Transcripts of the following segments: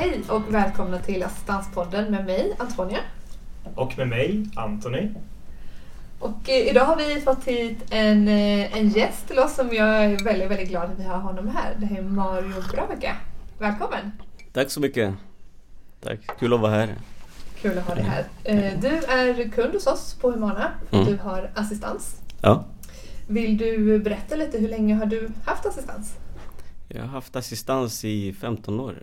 Hej och välkomna till Assistanspodden med mig, Antonia. Och med mig, Antoni. Och eh, idag har vi fått hit en, eh, en gäst till oss som jag är väldigt, väldigt glad att vi har honom här. Det är Mario Braga. Välkommen! Tack så mycket. Tack, kul att vara här. Kul att ha dig här. Eh, Du är kund hos oss på Humana. Mm. Du har assistans. Ja, Vill du berätta lite, hur länge har du haft assistans? jag har haft assistans i 15 år.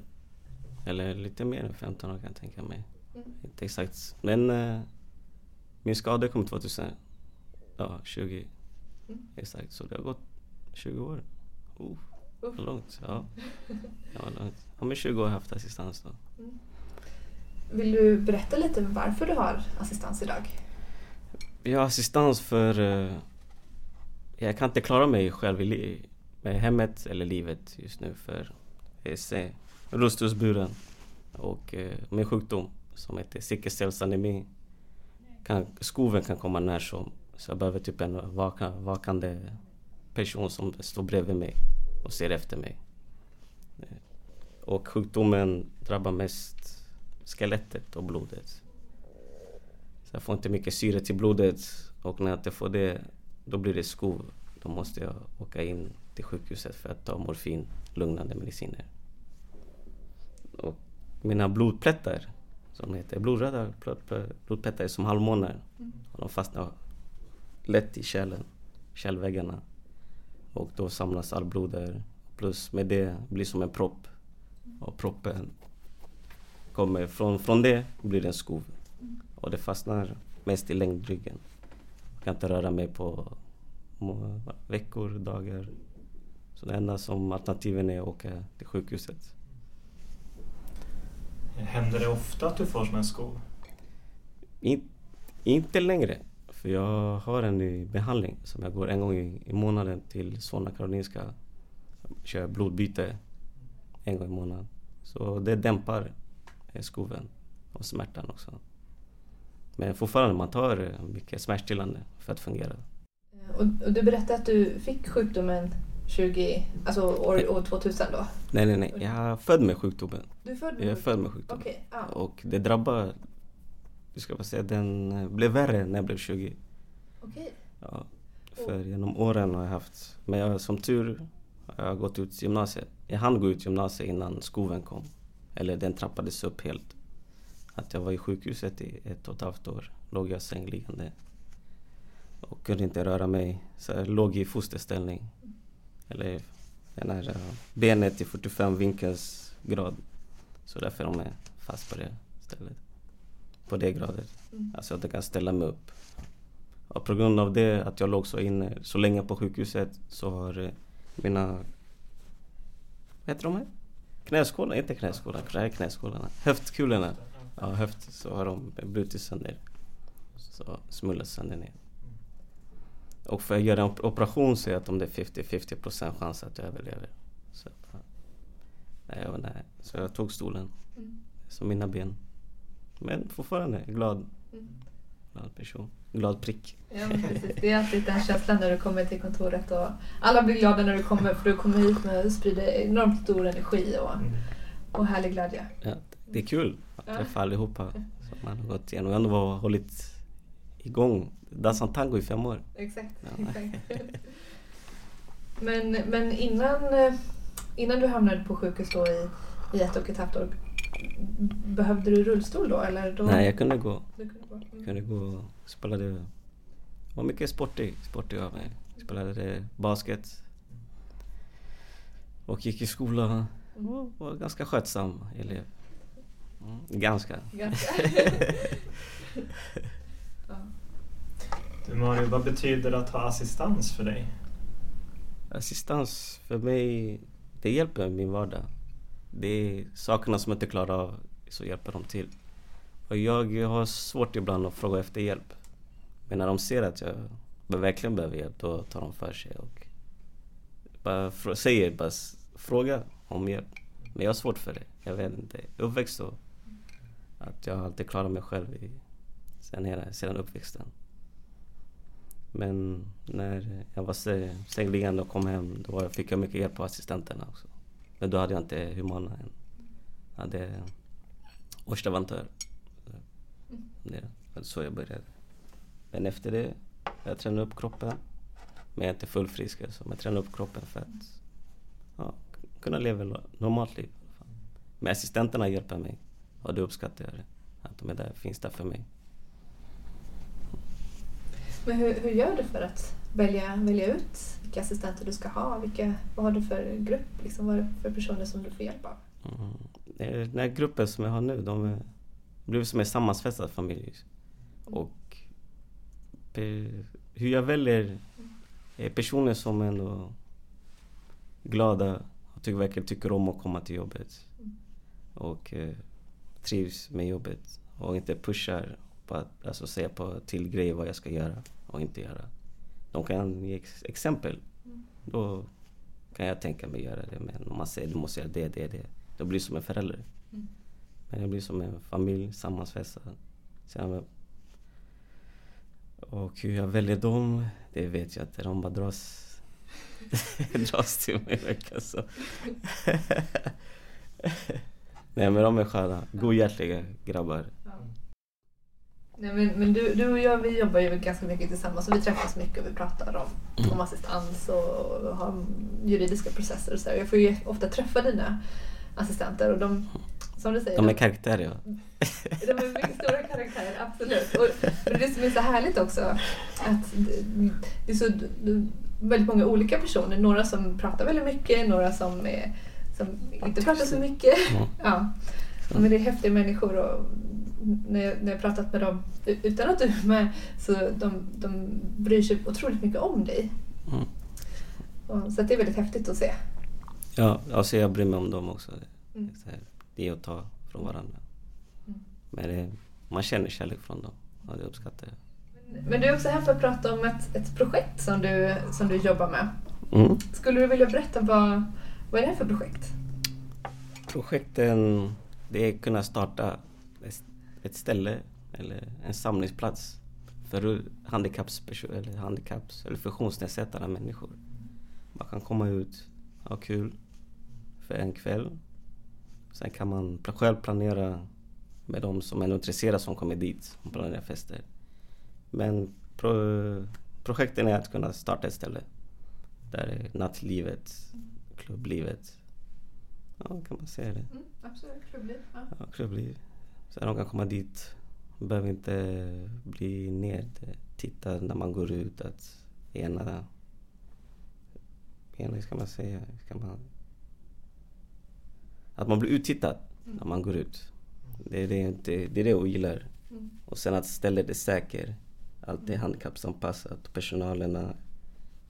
Eller lite mer än 15 år kan jag tänka mig. Mm. Inte exakt. Men eh, min skada kom 2000, ja 20 Mm. exakt. Så det har gått 20 år. Oh, Uff. vad långt. Ja, var långt. Ja men 20 år har jag haft assistans då. Vill du berätta lite varför du har assistans idag? Jag har assistans för eh, jag kan inte klara mig själv i med hemmet eller livet just nu för jag är rullstolsburen och eh, min sjukdom som heter sickelcellsanemi kan, skoven kan komma när som så jag behöver typ en vaka, vakande person som står bredvid mig och ser efter mig. Eh, och sjukdomen drabbar mest skelettet och blodet. Så jag får inte mycket syre till blodet och när jag inte får det då blir det skov. Då måste jag åka in till sjukhuset för att ta morfin, lugnande mediciner. Och mina blodplättar, som heter blodröda blod- blodplättar, är som halvmånar. Och de fastnar lätt i kärlen, kärlväggarna. Och då samlas all blod där. Plus med det blir som en propp. Och proppen kommer från, från det blir det en skov. Och det fastnar mest i längdryggen. Jag kan inte röra mig på veckor, dagar. Så det enda som alternativen är att åka till sjukhuset. Händer det ofta att du får såna här skov? In, inte längre. För jag har en ny behandling som jag går en gång i, i månaden till Solna Karolinska. Kör blodbyte en gång i månaden. Så det dämpar eh, skoven och smärtan också. Men fortfarande, man tar eh, mycket smärtstillande för att fungera. Och, och du berättade att du fick sjukdomen 20, alltså år, år 2000 då? Nej, nej, nej. Jag är född med sjukdomen. Du är född Jag är född med sjukdomen. Okej, ja. Och det drabbar... Jag ska bara säga, den eh, blev värre när jag blev 20. Okej. Ja, för genom åren har jag haft... Men jag, som tur har jag gått ut gymnasiet. Jag hann gå ut gymnasiet innan skoven kom. Eller den trappades upp helt. Att jag var i sjukhuset i ett och ett halvt år. Låg jag sängliggande. Och kunde inte röra mig. Så jag låg i fosterställning. Eller den här eh, benet i 45 vinkelsgrad. Så därför de är fast på det stället. På det gradet. Mm. Alltså att jag kan ställa mig upp. Och på grund av det, att jag låg så inne så länge på sjukhuset så har eh, mina... Vad heter de här? Knäskålar? Inte knäskålar, det knäskålarna. Höftkulorna. Ja, höft. Så har de brutit sönder. Så smullats sönder ner. Och för att göra en op- operation så är att om det är 50-50% procent chans att jag överlever. Så, jag bara, nej, jag nej. så jag tog stolen. Mm. Som mina ben. Men fortfarande glad, Mm. glad person. Glad prick. Ja, precis. Det är alltid den känslan när du kommer till kontoret och alla blir glada när du kommer för du kommer hit med sprider enormt stor energi och, Mm. och härlig glädje. Ja, det är kul att Ja. träffa allihopa som man har gått igenom. Och ändå var- hållit igång. Dansat tango i fem år. Exakt. Ja. exakt. Men, men innan, eh, innan du hamnade på sjukhus då i, i ett och ett halvt år, behövde du rullstol då? Eller då? Nej, jag kunde gå. Du kunde gå. Mm. kunde gå och spelade... var mycket sportig, sportig av mig. Spelade basket. Och gick i skola. Och var ganska skötsam elev. Mm, ganska. Ganska. Du Mario, vad betyder det att ha assistans för dig? Assistans för mig, det hjälper min vardag. Det är sakerna som jag inte klarar av, så hjälper de till. Och jag har svårt ibland att fråga efter hjälp. Men när de ser att jag verkligen behöver hjälp, då tar de för sig och bara frå- säger bara fråga om hjälp. Men jag har svårt för det. Jag vet inte. Uppväxt och Att jag alltid klarat mig själv i, sen, hela, sedan uppväxten. Men när jag var sä- sängliggande och kom hem, då fick jag mycket hjälp av assistenterna också. Men då hade jag inte Humana än. hade årsleverantör. Det var så jag började. Men efter det, jag tränade upp kroppen. Men jag är inte fullfrisk alltså. Men jag tränar upp kroppen för att ja, kunna leva ett normalt liv. Men assistenterna hjälper mig. Och det uppskattar jag. Att de är där, finns där för mig. Men hur, hur gör du för att välja, välja ut vilka assistenter du ska ha? Vilka, vad har du för grupp? Liksom, vad är det för personer som du får hjälp av? Mm. Eh, den här gruppen som jag har nu, de blev som en sammansvetsad familj. Och hur jag väljer är personer som ändå glada och tycker, verkligen tycker om att komma till jobbet. Och eh, trivs med jobbet. Och inte pushar på att alltså, säga på till grejer vad jag ska göra och inte göra. De kan ge ex- exempel. Då kan jag tänka mig göra det. Men om man säger du måste göra det, det, det. Då blir det som en förälder. Mm. Men det blir som en familj sammansvetsad. Och hur jag väljer dem, det vet jag inte. De bara dras, dras till mig verkar så. Nej men de är sköna. Godhjärtliga grabbar. Nej, men men du, du och jag vi jobbar ju ganska mycket tillsammans och vi träffas mycket och vi pratar om, om assistans och har juridiska processer och så. Jag får ju ofta träffa dina assistenter och de, som du säger, De är karaktärer ja. de är mycket stora karaktärer, absolut. Och och det som är så härligt också, att det, det är så det, väldigt många olika personer. Några som pratar väldigt mycket, några som, är, som inte pratar så mycket. Mm. Ja. Men det är häftiga människor och när jag, när jag pratat med dem utan att du är med så de, de bryr sig otroligt mycket om dig. Mm. Och, så det är väldigt häftigt att se. Ja, alltså jag bryr mig om dem också. Mm. Det är att ta från varandra. Mm. Men det, man känner kärlek från dem. Och det uppskattar jag. Men du är också här för att prata om ett, ett projekt som du, som du jobbar med. Mm. Skulle du vilja berätta vad, vad är det här för projekt? Projekten, det är att kunna starta ett- ställe eller en samlingsplats för handikapps, eller handikapps eller funktionsnedsättande människor. Man kan komma ut, ha kul för en kväll. Sen kan man själv planera med de som är intresserade som kommer dit och planerar fester. Men pro, projekten är att kunna starta ett ställe där är nattlivet, klubblivet, ja kan man säga det. Mm, absolut, klubbliv. Ja. Ja, klubbliv. Så de kan komma dit. Man behöver inte bli nedtittad när man går ut. Att ena... Ena, ska man säga? Ska man, att man blir uttittad när man går ut. Det är det, inte- det, är det jag gillar. Mm. Och sen att stället är säkert. Allt är handikappsanpassat. Personalerna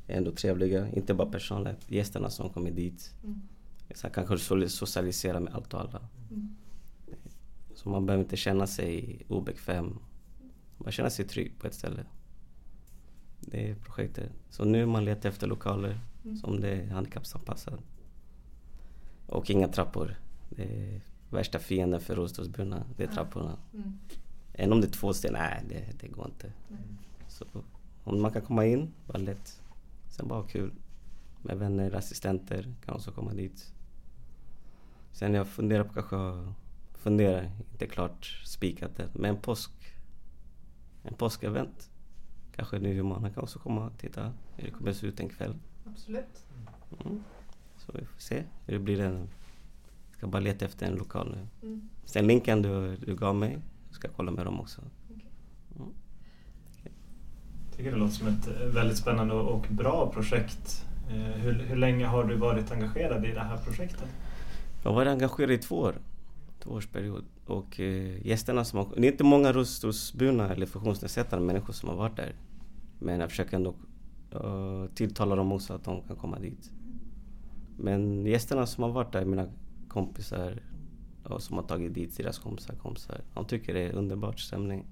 är ändå trevliga. Inte bara personalen, gästerna som kommer dit. Mm. Så kanske so- socialisera med allt och alla. Mm. Så man behöver inte känna sig obekväm. Man känner sig trygg på ett ställe. Det är projektet. Så nu man letar efter lokaler Mm. som det är handikappsanpassat. Och inga trappor. Det är värsta fienden för rullstolsburna. Det är trapporna. Mm. Än om det är två steg, nej det, det går inte. Så om man kan komma in, bara lätt. Sen bara kul. Med vänner, assistenter kan också komma dit. Sen jag funderar på kanske, funderar, inte klart spikat det, men en påsk, en påskevent. Kanske nu Humana kan också komma och titta hur det kommer se ut en kväll. Absolut. Mm. Så vi får se hur det blir. En, jag ska bara leta efter en lokal nu. Mm. Sen länken du, du gav mig, ska jag kolla med dem också. Jag tycker det låter som ett eh, väldigt spännande och och bra projekt. Eh, Hur, hur länge har du varit engagerad i det här projektet? Jag har varit engagerad i två år. Två års period. Och eh, gästerna som har... Det är inte många rullstolsburna eller funktionsnedsättande människor som har varit där. Men jag försöker ändå uh, tilltala dem också att de kan komma dit. Men gästerna som har varit där, mina kompisar och som har tagit dit deras kompisar, kompisar. De tycker det är underbart stämning.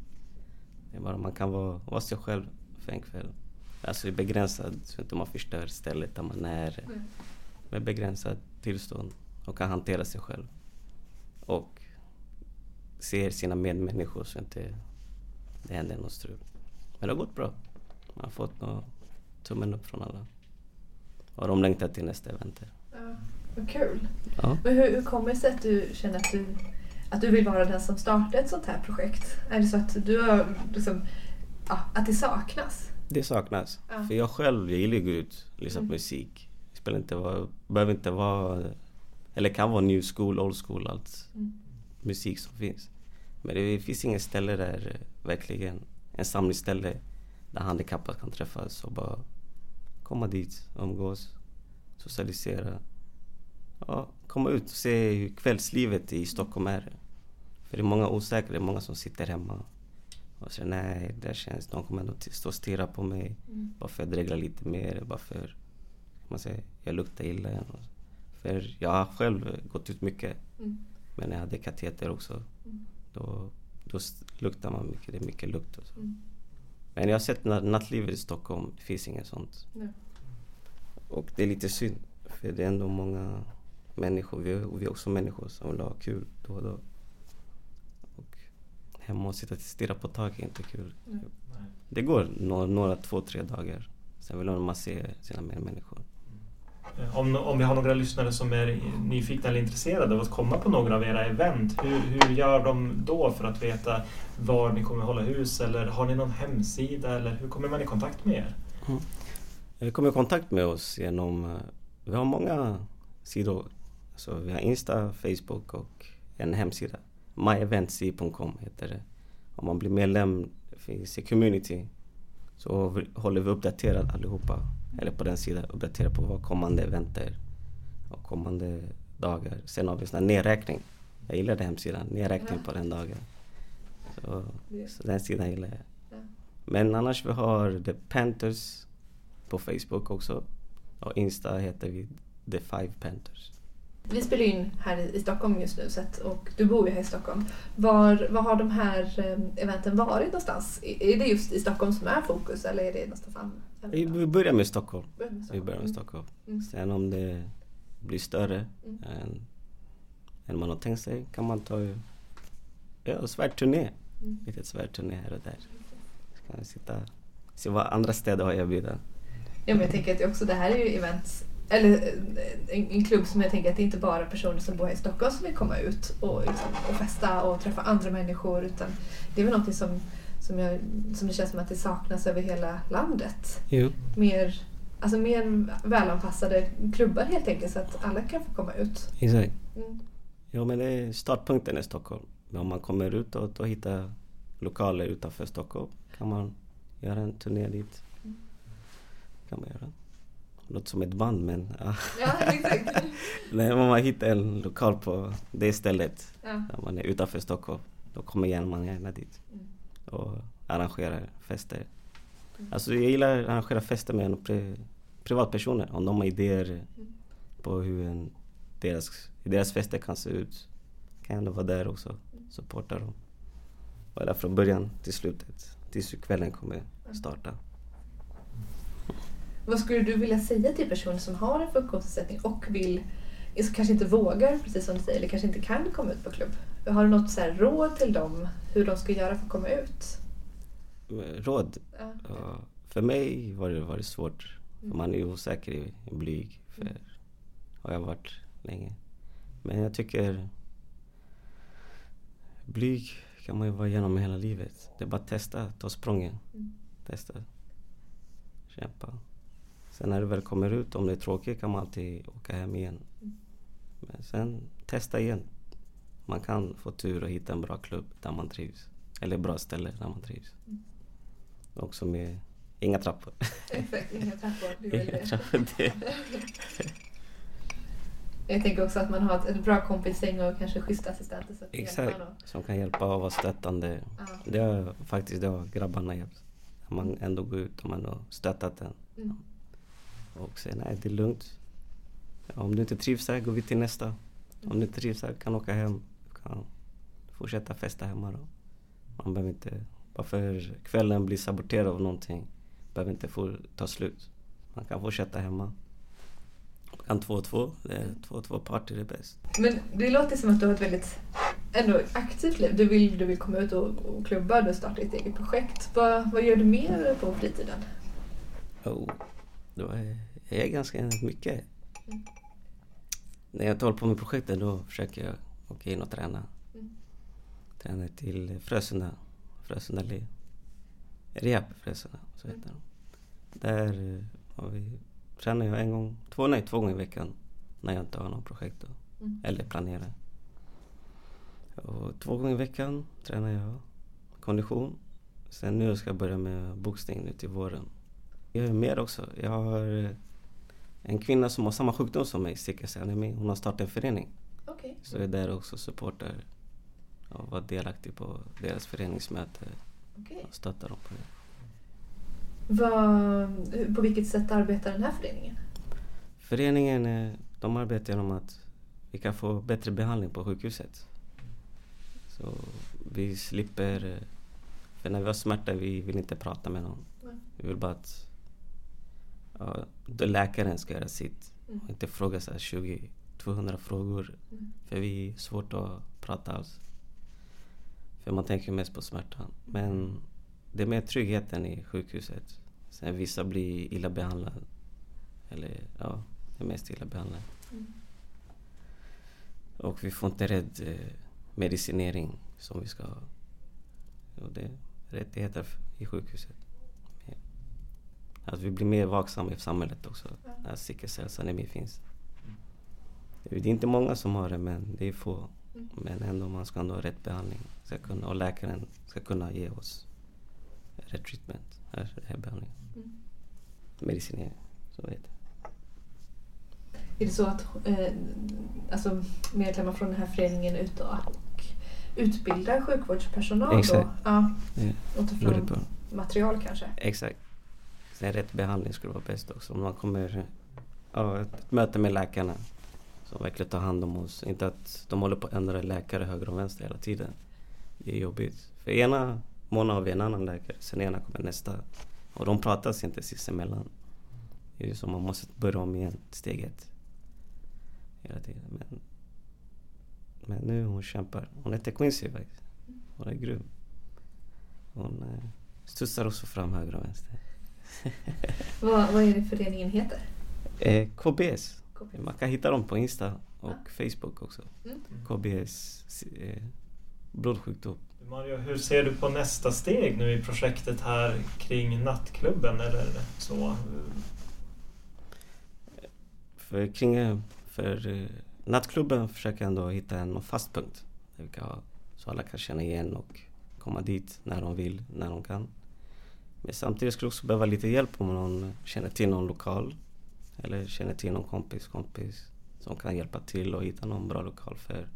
Det är bara man kan vara, vara sig själv för en kväll. Alltså begränsad så inte man förstör stället där man är Mm. med begränsat tillstånd och kan hantera sig själv. Och ser sina medmänniskor så inte det händer något strul. Men det har gått bra. Man har fått nå tummen upp från alla. Och de längtar till nästa event. Ja. Vad kul. Ja. Men hur, hur kommer det sig att du känner att du, att du vill vara den som startar ett sånt här projekt? Är det så att du har liksom, ja, att det saknas? Det saknas. Ja. För jag själv, jag gillar att gå ut och lyssna Mm. på musik. Det spelar inte vara, behöver inte vara, eller kan vara new school, old school, allt Mm. musik som finns. Men det finns inget ställe där eh, verkligen, en samlingsställe där handikappade kan träffas och bara komma dit, umgås, socialisera. Ja, komma ut och se hur kvällslivet i Stockholm är. För det är många osäkra, det är många som sitter hemma och säger nej, det känns, de kommer ändå stå och stirra på mig. Mm. Bara för att jag dreglar lite mer, bara för man säger, jag luktar illa. igen. För jag har själv gått ut mycket. Mm. Men när jag hade kateter också, Mm. då, då luktar man mycket. Det är mycket lukt och så. Mm. Men jag har sett na- nattlivet i Stockholm, det finns inget sånt. Nej. Och det är lite synd, för det är ändå många människor, vi är, vi är också människor som vill ha kul då och då. Och hemma och sitta och stirra på taket är inte kul. Nej. Det går några, några två, tre dagar. Sen vill man se sina medmänniskor. Eh, om, om vi har några lyssnare som är nyfikna eller intresserade av att komma på några av era event, hur, hur gör de då för att veta var ni kommer hålla hus? Eller har ni någon hemsida? Eller hur kommer man i kontakt med er? Mm. Vi kommer i kontakt med oss genom... Eh, vi har många sidor. Så vi har Insta, Facebook och en hemsida. myeventsy.com heter det. Om man blir medlem, finns i community. Så håller vi uppdaterad allihopa. Eller på den sidan, uppdaterad på vad kommande event är. Och kommande dagar. Sen har vi sån nedräkning. Jag gillar den hemsidan, nedräkning Ja. på den dagen. Så, Det- så den sidan gillar jag. Ja. Men annars vi har The Panthers på Facebook också. Och Insta heter vi The Five Panthers. Vi spelar in här i Stockholm just nu att, och du bor ju här i Stockholm. Var, var har de här eh, eventen varit någonstans? Är det just i Stockholm som är fokus eller är det någonstans annat? Vi börjar med Stockholm. Vi börjar med Stockholm. Mm. Sen om det blir större Mm. än, än man har tänkt sig kan man ta ja, svärdturné. Mm. Lite svärdturné här och där. Så kan vi sitta se vad andra städer har att erbjuda. Ja, men jag tänker att det också det här är ju event eller eh, en, en klubb som jag tänker att det är inte bara personer som bor här i Stockholm som vill komma ut och, liksom, och festa och träffa andra människor utan det är väl någonting som, som, jag, som det känns som att det saknas över hela landet. Jo. Mer, alltså mer välanpassade klubbar helt enkelt så att alla kan få komma ut. Exakt. Mm. Jo men det är startpunkten är Stockholm. Men om man kommer utåt och hittar lokaler utanför Stockholm kan man göra en turné dit. Mm. kan man göra. Låter som ett band men ja. Ja, exakt. Nej, om man hittar en lokal på det stället Ja. man är utanför Stockholm då kommer gärna man gärna dit Mm. och arrangerar fester. Mm. Alltså jag gillar att arrangera fester med pri, privatpersoner om de har idéer Mm. på hur en, deras, deras fester kan se ut. Kan jag vara där också, supporta dem. Där från början till slutet, tills kvällen kommer starta. Vad skulle du vilja säga till personer som har en funktionsnedsättning och vill, kanske inte vågar, precis som du säger, eller kanske inte kan komma ut på klubb? Har du något så råd till dem hur de ska göra för att komma ut? Råd? Ja. Ja, för mig var det varit svårt. Mm. man är osäker, i- blyg. För Mm. har jag varit länge. Men jag tycker blyg kan man ju vara igenom hela livet. Det är bara att testa, ta sprången. Mm. Testa. Kämpa. Sen när du väl kommer ut, om det är tråkigt kan man alltid åka hem igen. Mm. Men sen testa igen. Man kan få tur och hitta en bra klubb där man trivs. Eller bra ställe där man trivs. Mm. Också med inga trappor. Exakt, inga trappor. Det är inga det. trappor. Det. Jag tänker också att man har ett, ett bra kompisgäng och kanske schyssta assistenter. Att Exakt. Som kan hjälpa och vara stöttande. Ja. Det har faktiskt det har grabbarna hjälpt. Man ändå går ut och man har stöttat en. Mm. Och säger nej, det är lugnt. Om du inte trivs här, går vi till nästa. Om du inte trivs här, kan åka hem. Du kan fortsätta festa hemma då. Man behöver inte, bara för kvällen blir saboterad av någonting, behöver inte få ta slut. Man kan fortsätta hemma. Man kan två och två, det är två och två party det är bäst. Men det låter som att du har ett väldigt ändå aktivt liv. Du vill, du vill komma ut och, och klubba, du startar ditt eget projekt. Vad, vad gör du mer på fritiden? Oh, då är jag är ganska mycket. Mm. när jag inte håller på med projektet då försöker jag åka in och träna. Mm. Träna till Frösunda, Frösunda Le. Rehab Frösunda, så heter Mm. de. Där eh, har vi, tränar jag en gång, två, nej, två gånger i veckan när jag inte har något projekt då, Mm. eller planerar. Och två gånger i veckan tränar jag kondition. Sen nu ska jag börja med boxning nu till våren. Jag gör mer också. Jag har eh, en kvinna som har samma sjukdom som mig, sickelcellanemi. Hon har startat en förening. Okej. Så jag är där också supportar och var delaktig på deras föreningsmöte Okej. och stöttar dem på det. Vad- På vilket sätt arbetar den här föreningen? Föreningen eh, de arbetar genom att vi kan få bättre behandling på sjukhuset. Så vi slipper... eh, För när vi har smärta vi vill inte prata med någon. Vi vill bara att då läkaren ska göra sitt. Och inte fråga så här 20, 200 frågor. Mm. För vi är svårt att prata alls. För man tänker mest på smärtan. Men det är mer tryggheten i sjukhuset. Sen vissa blir illa behandlade. Eller ja, det är mest illa behandlade. Mm. Och vi får inte rätt eh, medicinering som vi ska ha. Och det är rättigheter i sjukhuset. Ja. Att vi blir mer vaksamma i samhället också. Ja. När sickelcellsanemi finns. Det är inte många som har det men det är få. Mm. Men ändå man ska ändå ha rätt behandling. Ska kunna, och läkaren ska kunna ge oss rätt treatment. Här, här behandling. Mm. Medicinering. Så heter det. Är det så att eh, alltså, medlemmar från den här föreningen är ute och utbildar sjukvårdspersonal Exakt. då? Ja. Det Och tar fram material kanske? Exakt. Sen rätt behandling skulle vara bäst också. Om man kommer... Ja, ett möte med läkarna som verkligen tar hand om oss. Inte att de håller på att ändra läkare höger och vänster hela tiden. Det är jobbigt. För ena månaden har vi en annan läkare, sen ena kommer nästa. Och de pratas inte sinsemellan. Det är ju som man måste börja om igen, steg ett. Hela tiden. Men, men nu hon kämpar. Hon heter Quincy faktiskt. Hon är grym. Hon eh, studsar också fram höger och vänster. Vad, vad är det föreningen heter? Eh, KBS. KBS. Man kan hitta dem på Insta och Ah. Facebook också. Mm. KBS eh, blodsjukdom. Mario, hur ser du på nästa steg nu i projektet här kring nattklubben eller så? För, kring, för eh, nattklubben försöker jag ändå hitta en fast punkt. Där vi kan så alla kan känna igen och komma dit när de vill, när de kan. Men samtidigt skulle jag också behöva lite hjälp om någon känner till någon lokal. Eller känner till någon kompis kompis som kan hjälpa till och hitta någon bra lokal för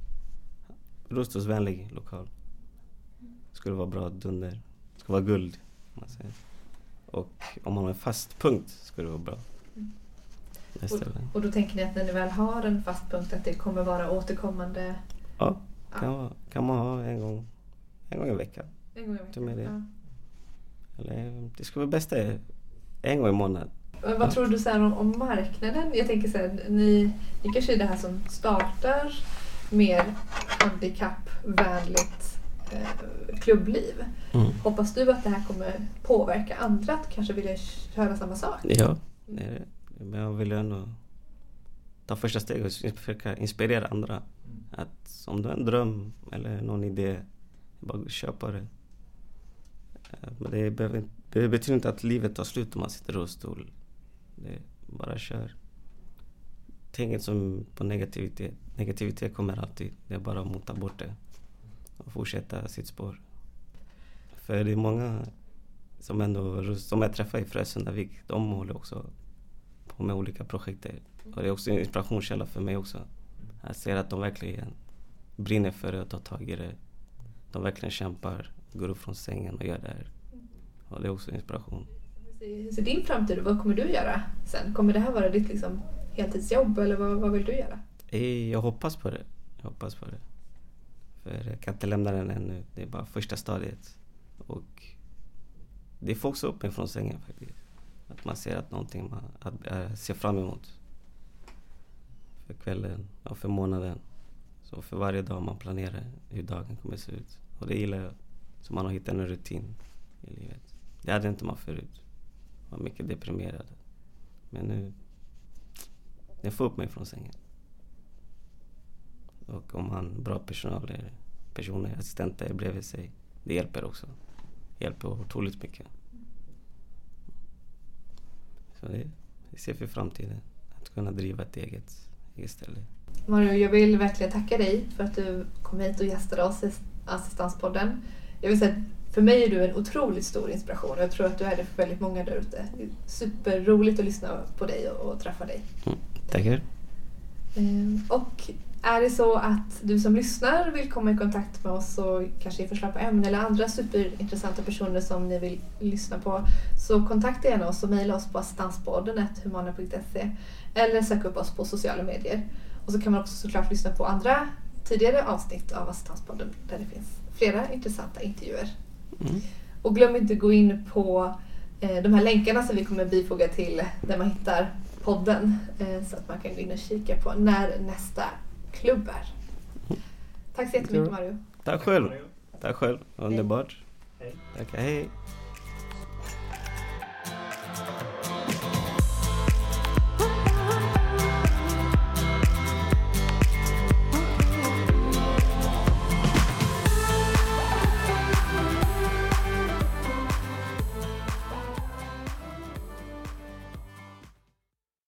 rullstolsvänlig lokal. Skulle vara bra dunder. Skulle vara guld. Man säger. Och om man har en fast punkt skulle det vara bra. Mm. Gång. Och då tänker ni att när ni väl har en fast punkt att det kommer vara återkommande Ja, Ja. kan, kan man ha en gång, en gång i veckan. en gång i veckan? Ta med det. Ja. Eller det skulle vara bästa är en gång i månaden. Men Vad tror du så här om, om marknaden? Jag tänker så här, ni, ni kanske är det här som startar mer handikappvänligt eh, klubbliv. Mm. Hoppas du att det här kommer påverka andra att kanske vilja köra samma sak? Ja, det det. Men jag vill ändå ta första steget och försöka inspirera andra. Att om du har en dröm eller någon idé, bara köpa det. Eh, men det, behöver, inte- det betyder inte att livet tar slut om man sitter i rullstol. Det är bara kör. Tänk inte som på negativitet. Negativitet kommer alltid. Det är bara att mota bort det. Och fortsätta sitt spår. För det är många som ändå, som jag träffar i Frösundavik, de håller också på med olika projekt. Och det är också en inspirationskälla för mig också. Jag ser att de verkligen brinner för det och tar tag i det. De verkligen kämpar, går upp från sängen och gör det här. Och det är också inspiration. Hur ser din framtid ut? Vad kommer du göra sen? Kommer det här vara ditt liksom, heltidsjobb eller vad, vad vill du göra? Eh, Jag hoppas på det. Jag hoppas på det. För jag kan inte lämna den ännu. Det är bara första stadiet. Och det får också upp mig från sängen faktiskt. Att man ser att någonting man att, äh, ser fram emot. För kvällen och för månaden. Så för varje dag man planerar hur dagen kommer se ut. Och det gillar jag. Så man har hittat en rutin i livet. Det hade inte man förut. Jag var mycket deprimerad. Men nu... Jag får upp mig från sängen. Och om han har bra personal, eller personer, assistenter bredvid sig. Det hjälper också. Det Hjälper otroligt mycket. Så det, det ser för framtiden. Att kunna driva ett eget, eget ställe. Mario, jag vill verkligen tacka dig för att du kom hit och gästade oss i Assistanspodden. Jag vill säga att för mig är du en otroligt stor inspiration och jag tror att du är det för väldigt många där ute. Superroligt att lyssna på dig och, och träffa dig. Mm. Tackar. Ehm, Och är det så att du som lyssnar vill komma i kontakt med oss och kanske ge förslag på ämnen eller andra superintressanta personer som ni vill lyssna på så kontakta gärna oss och mejla oss på assistanspodden humana.se eller sök upp oss på sociala medier. Och så kan man också såklart lyssna på andra tidigare avsnitt av Assistanspodden där det finns flera intressanta intervjuer. Mm. Och glöm inte att gå in på eh, de här länkarna som vi kommer bifoga till där man hittar podden eh, så att man kan gå in och kika på när nästa klubb är. Tack så jättemycket Mario. Tack själv. Tack själv. Underbart. Hej. Tackar. Hej.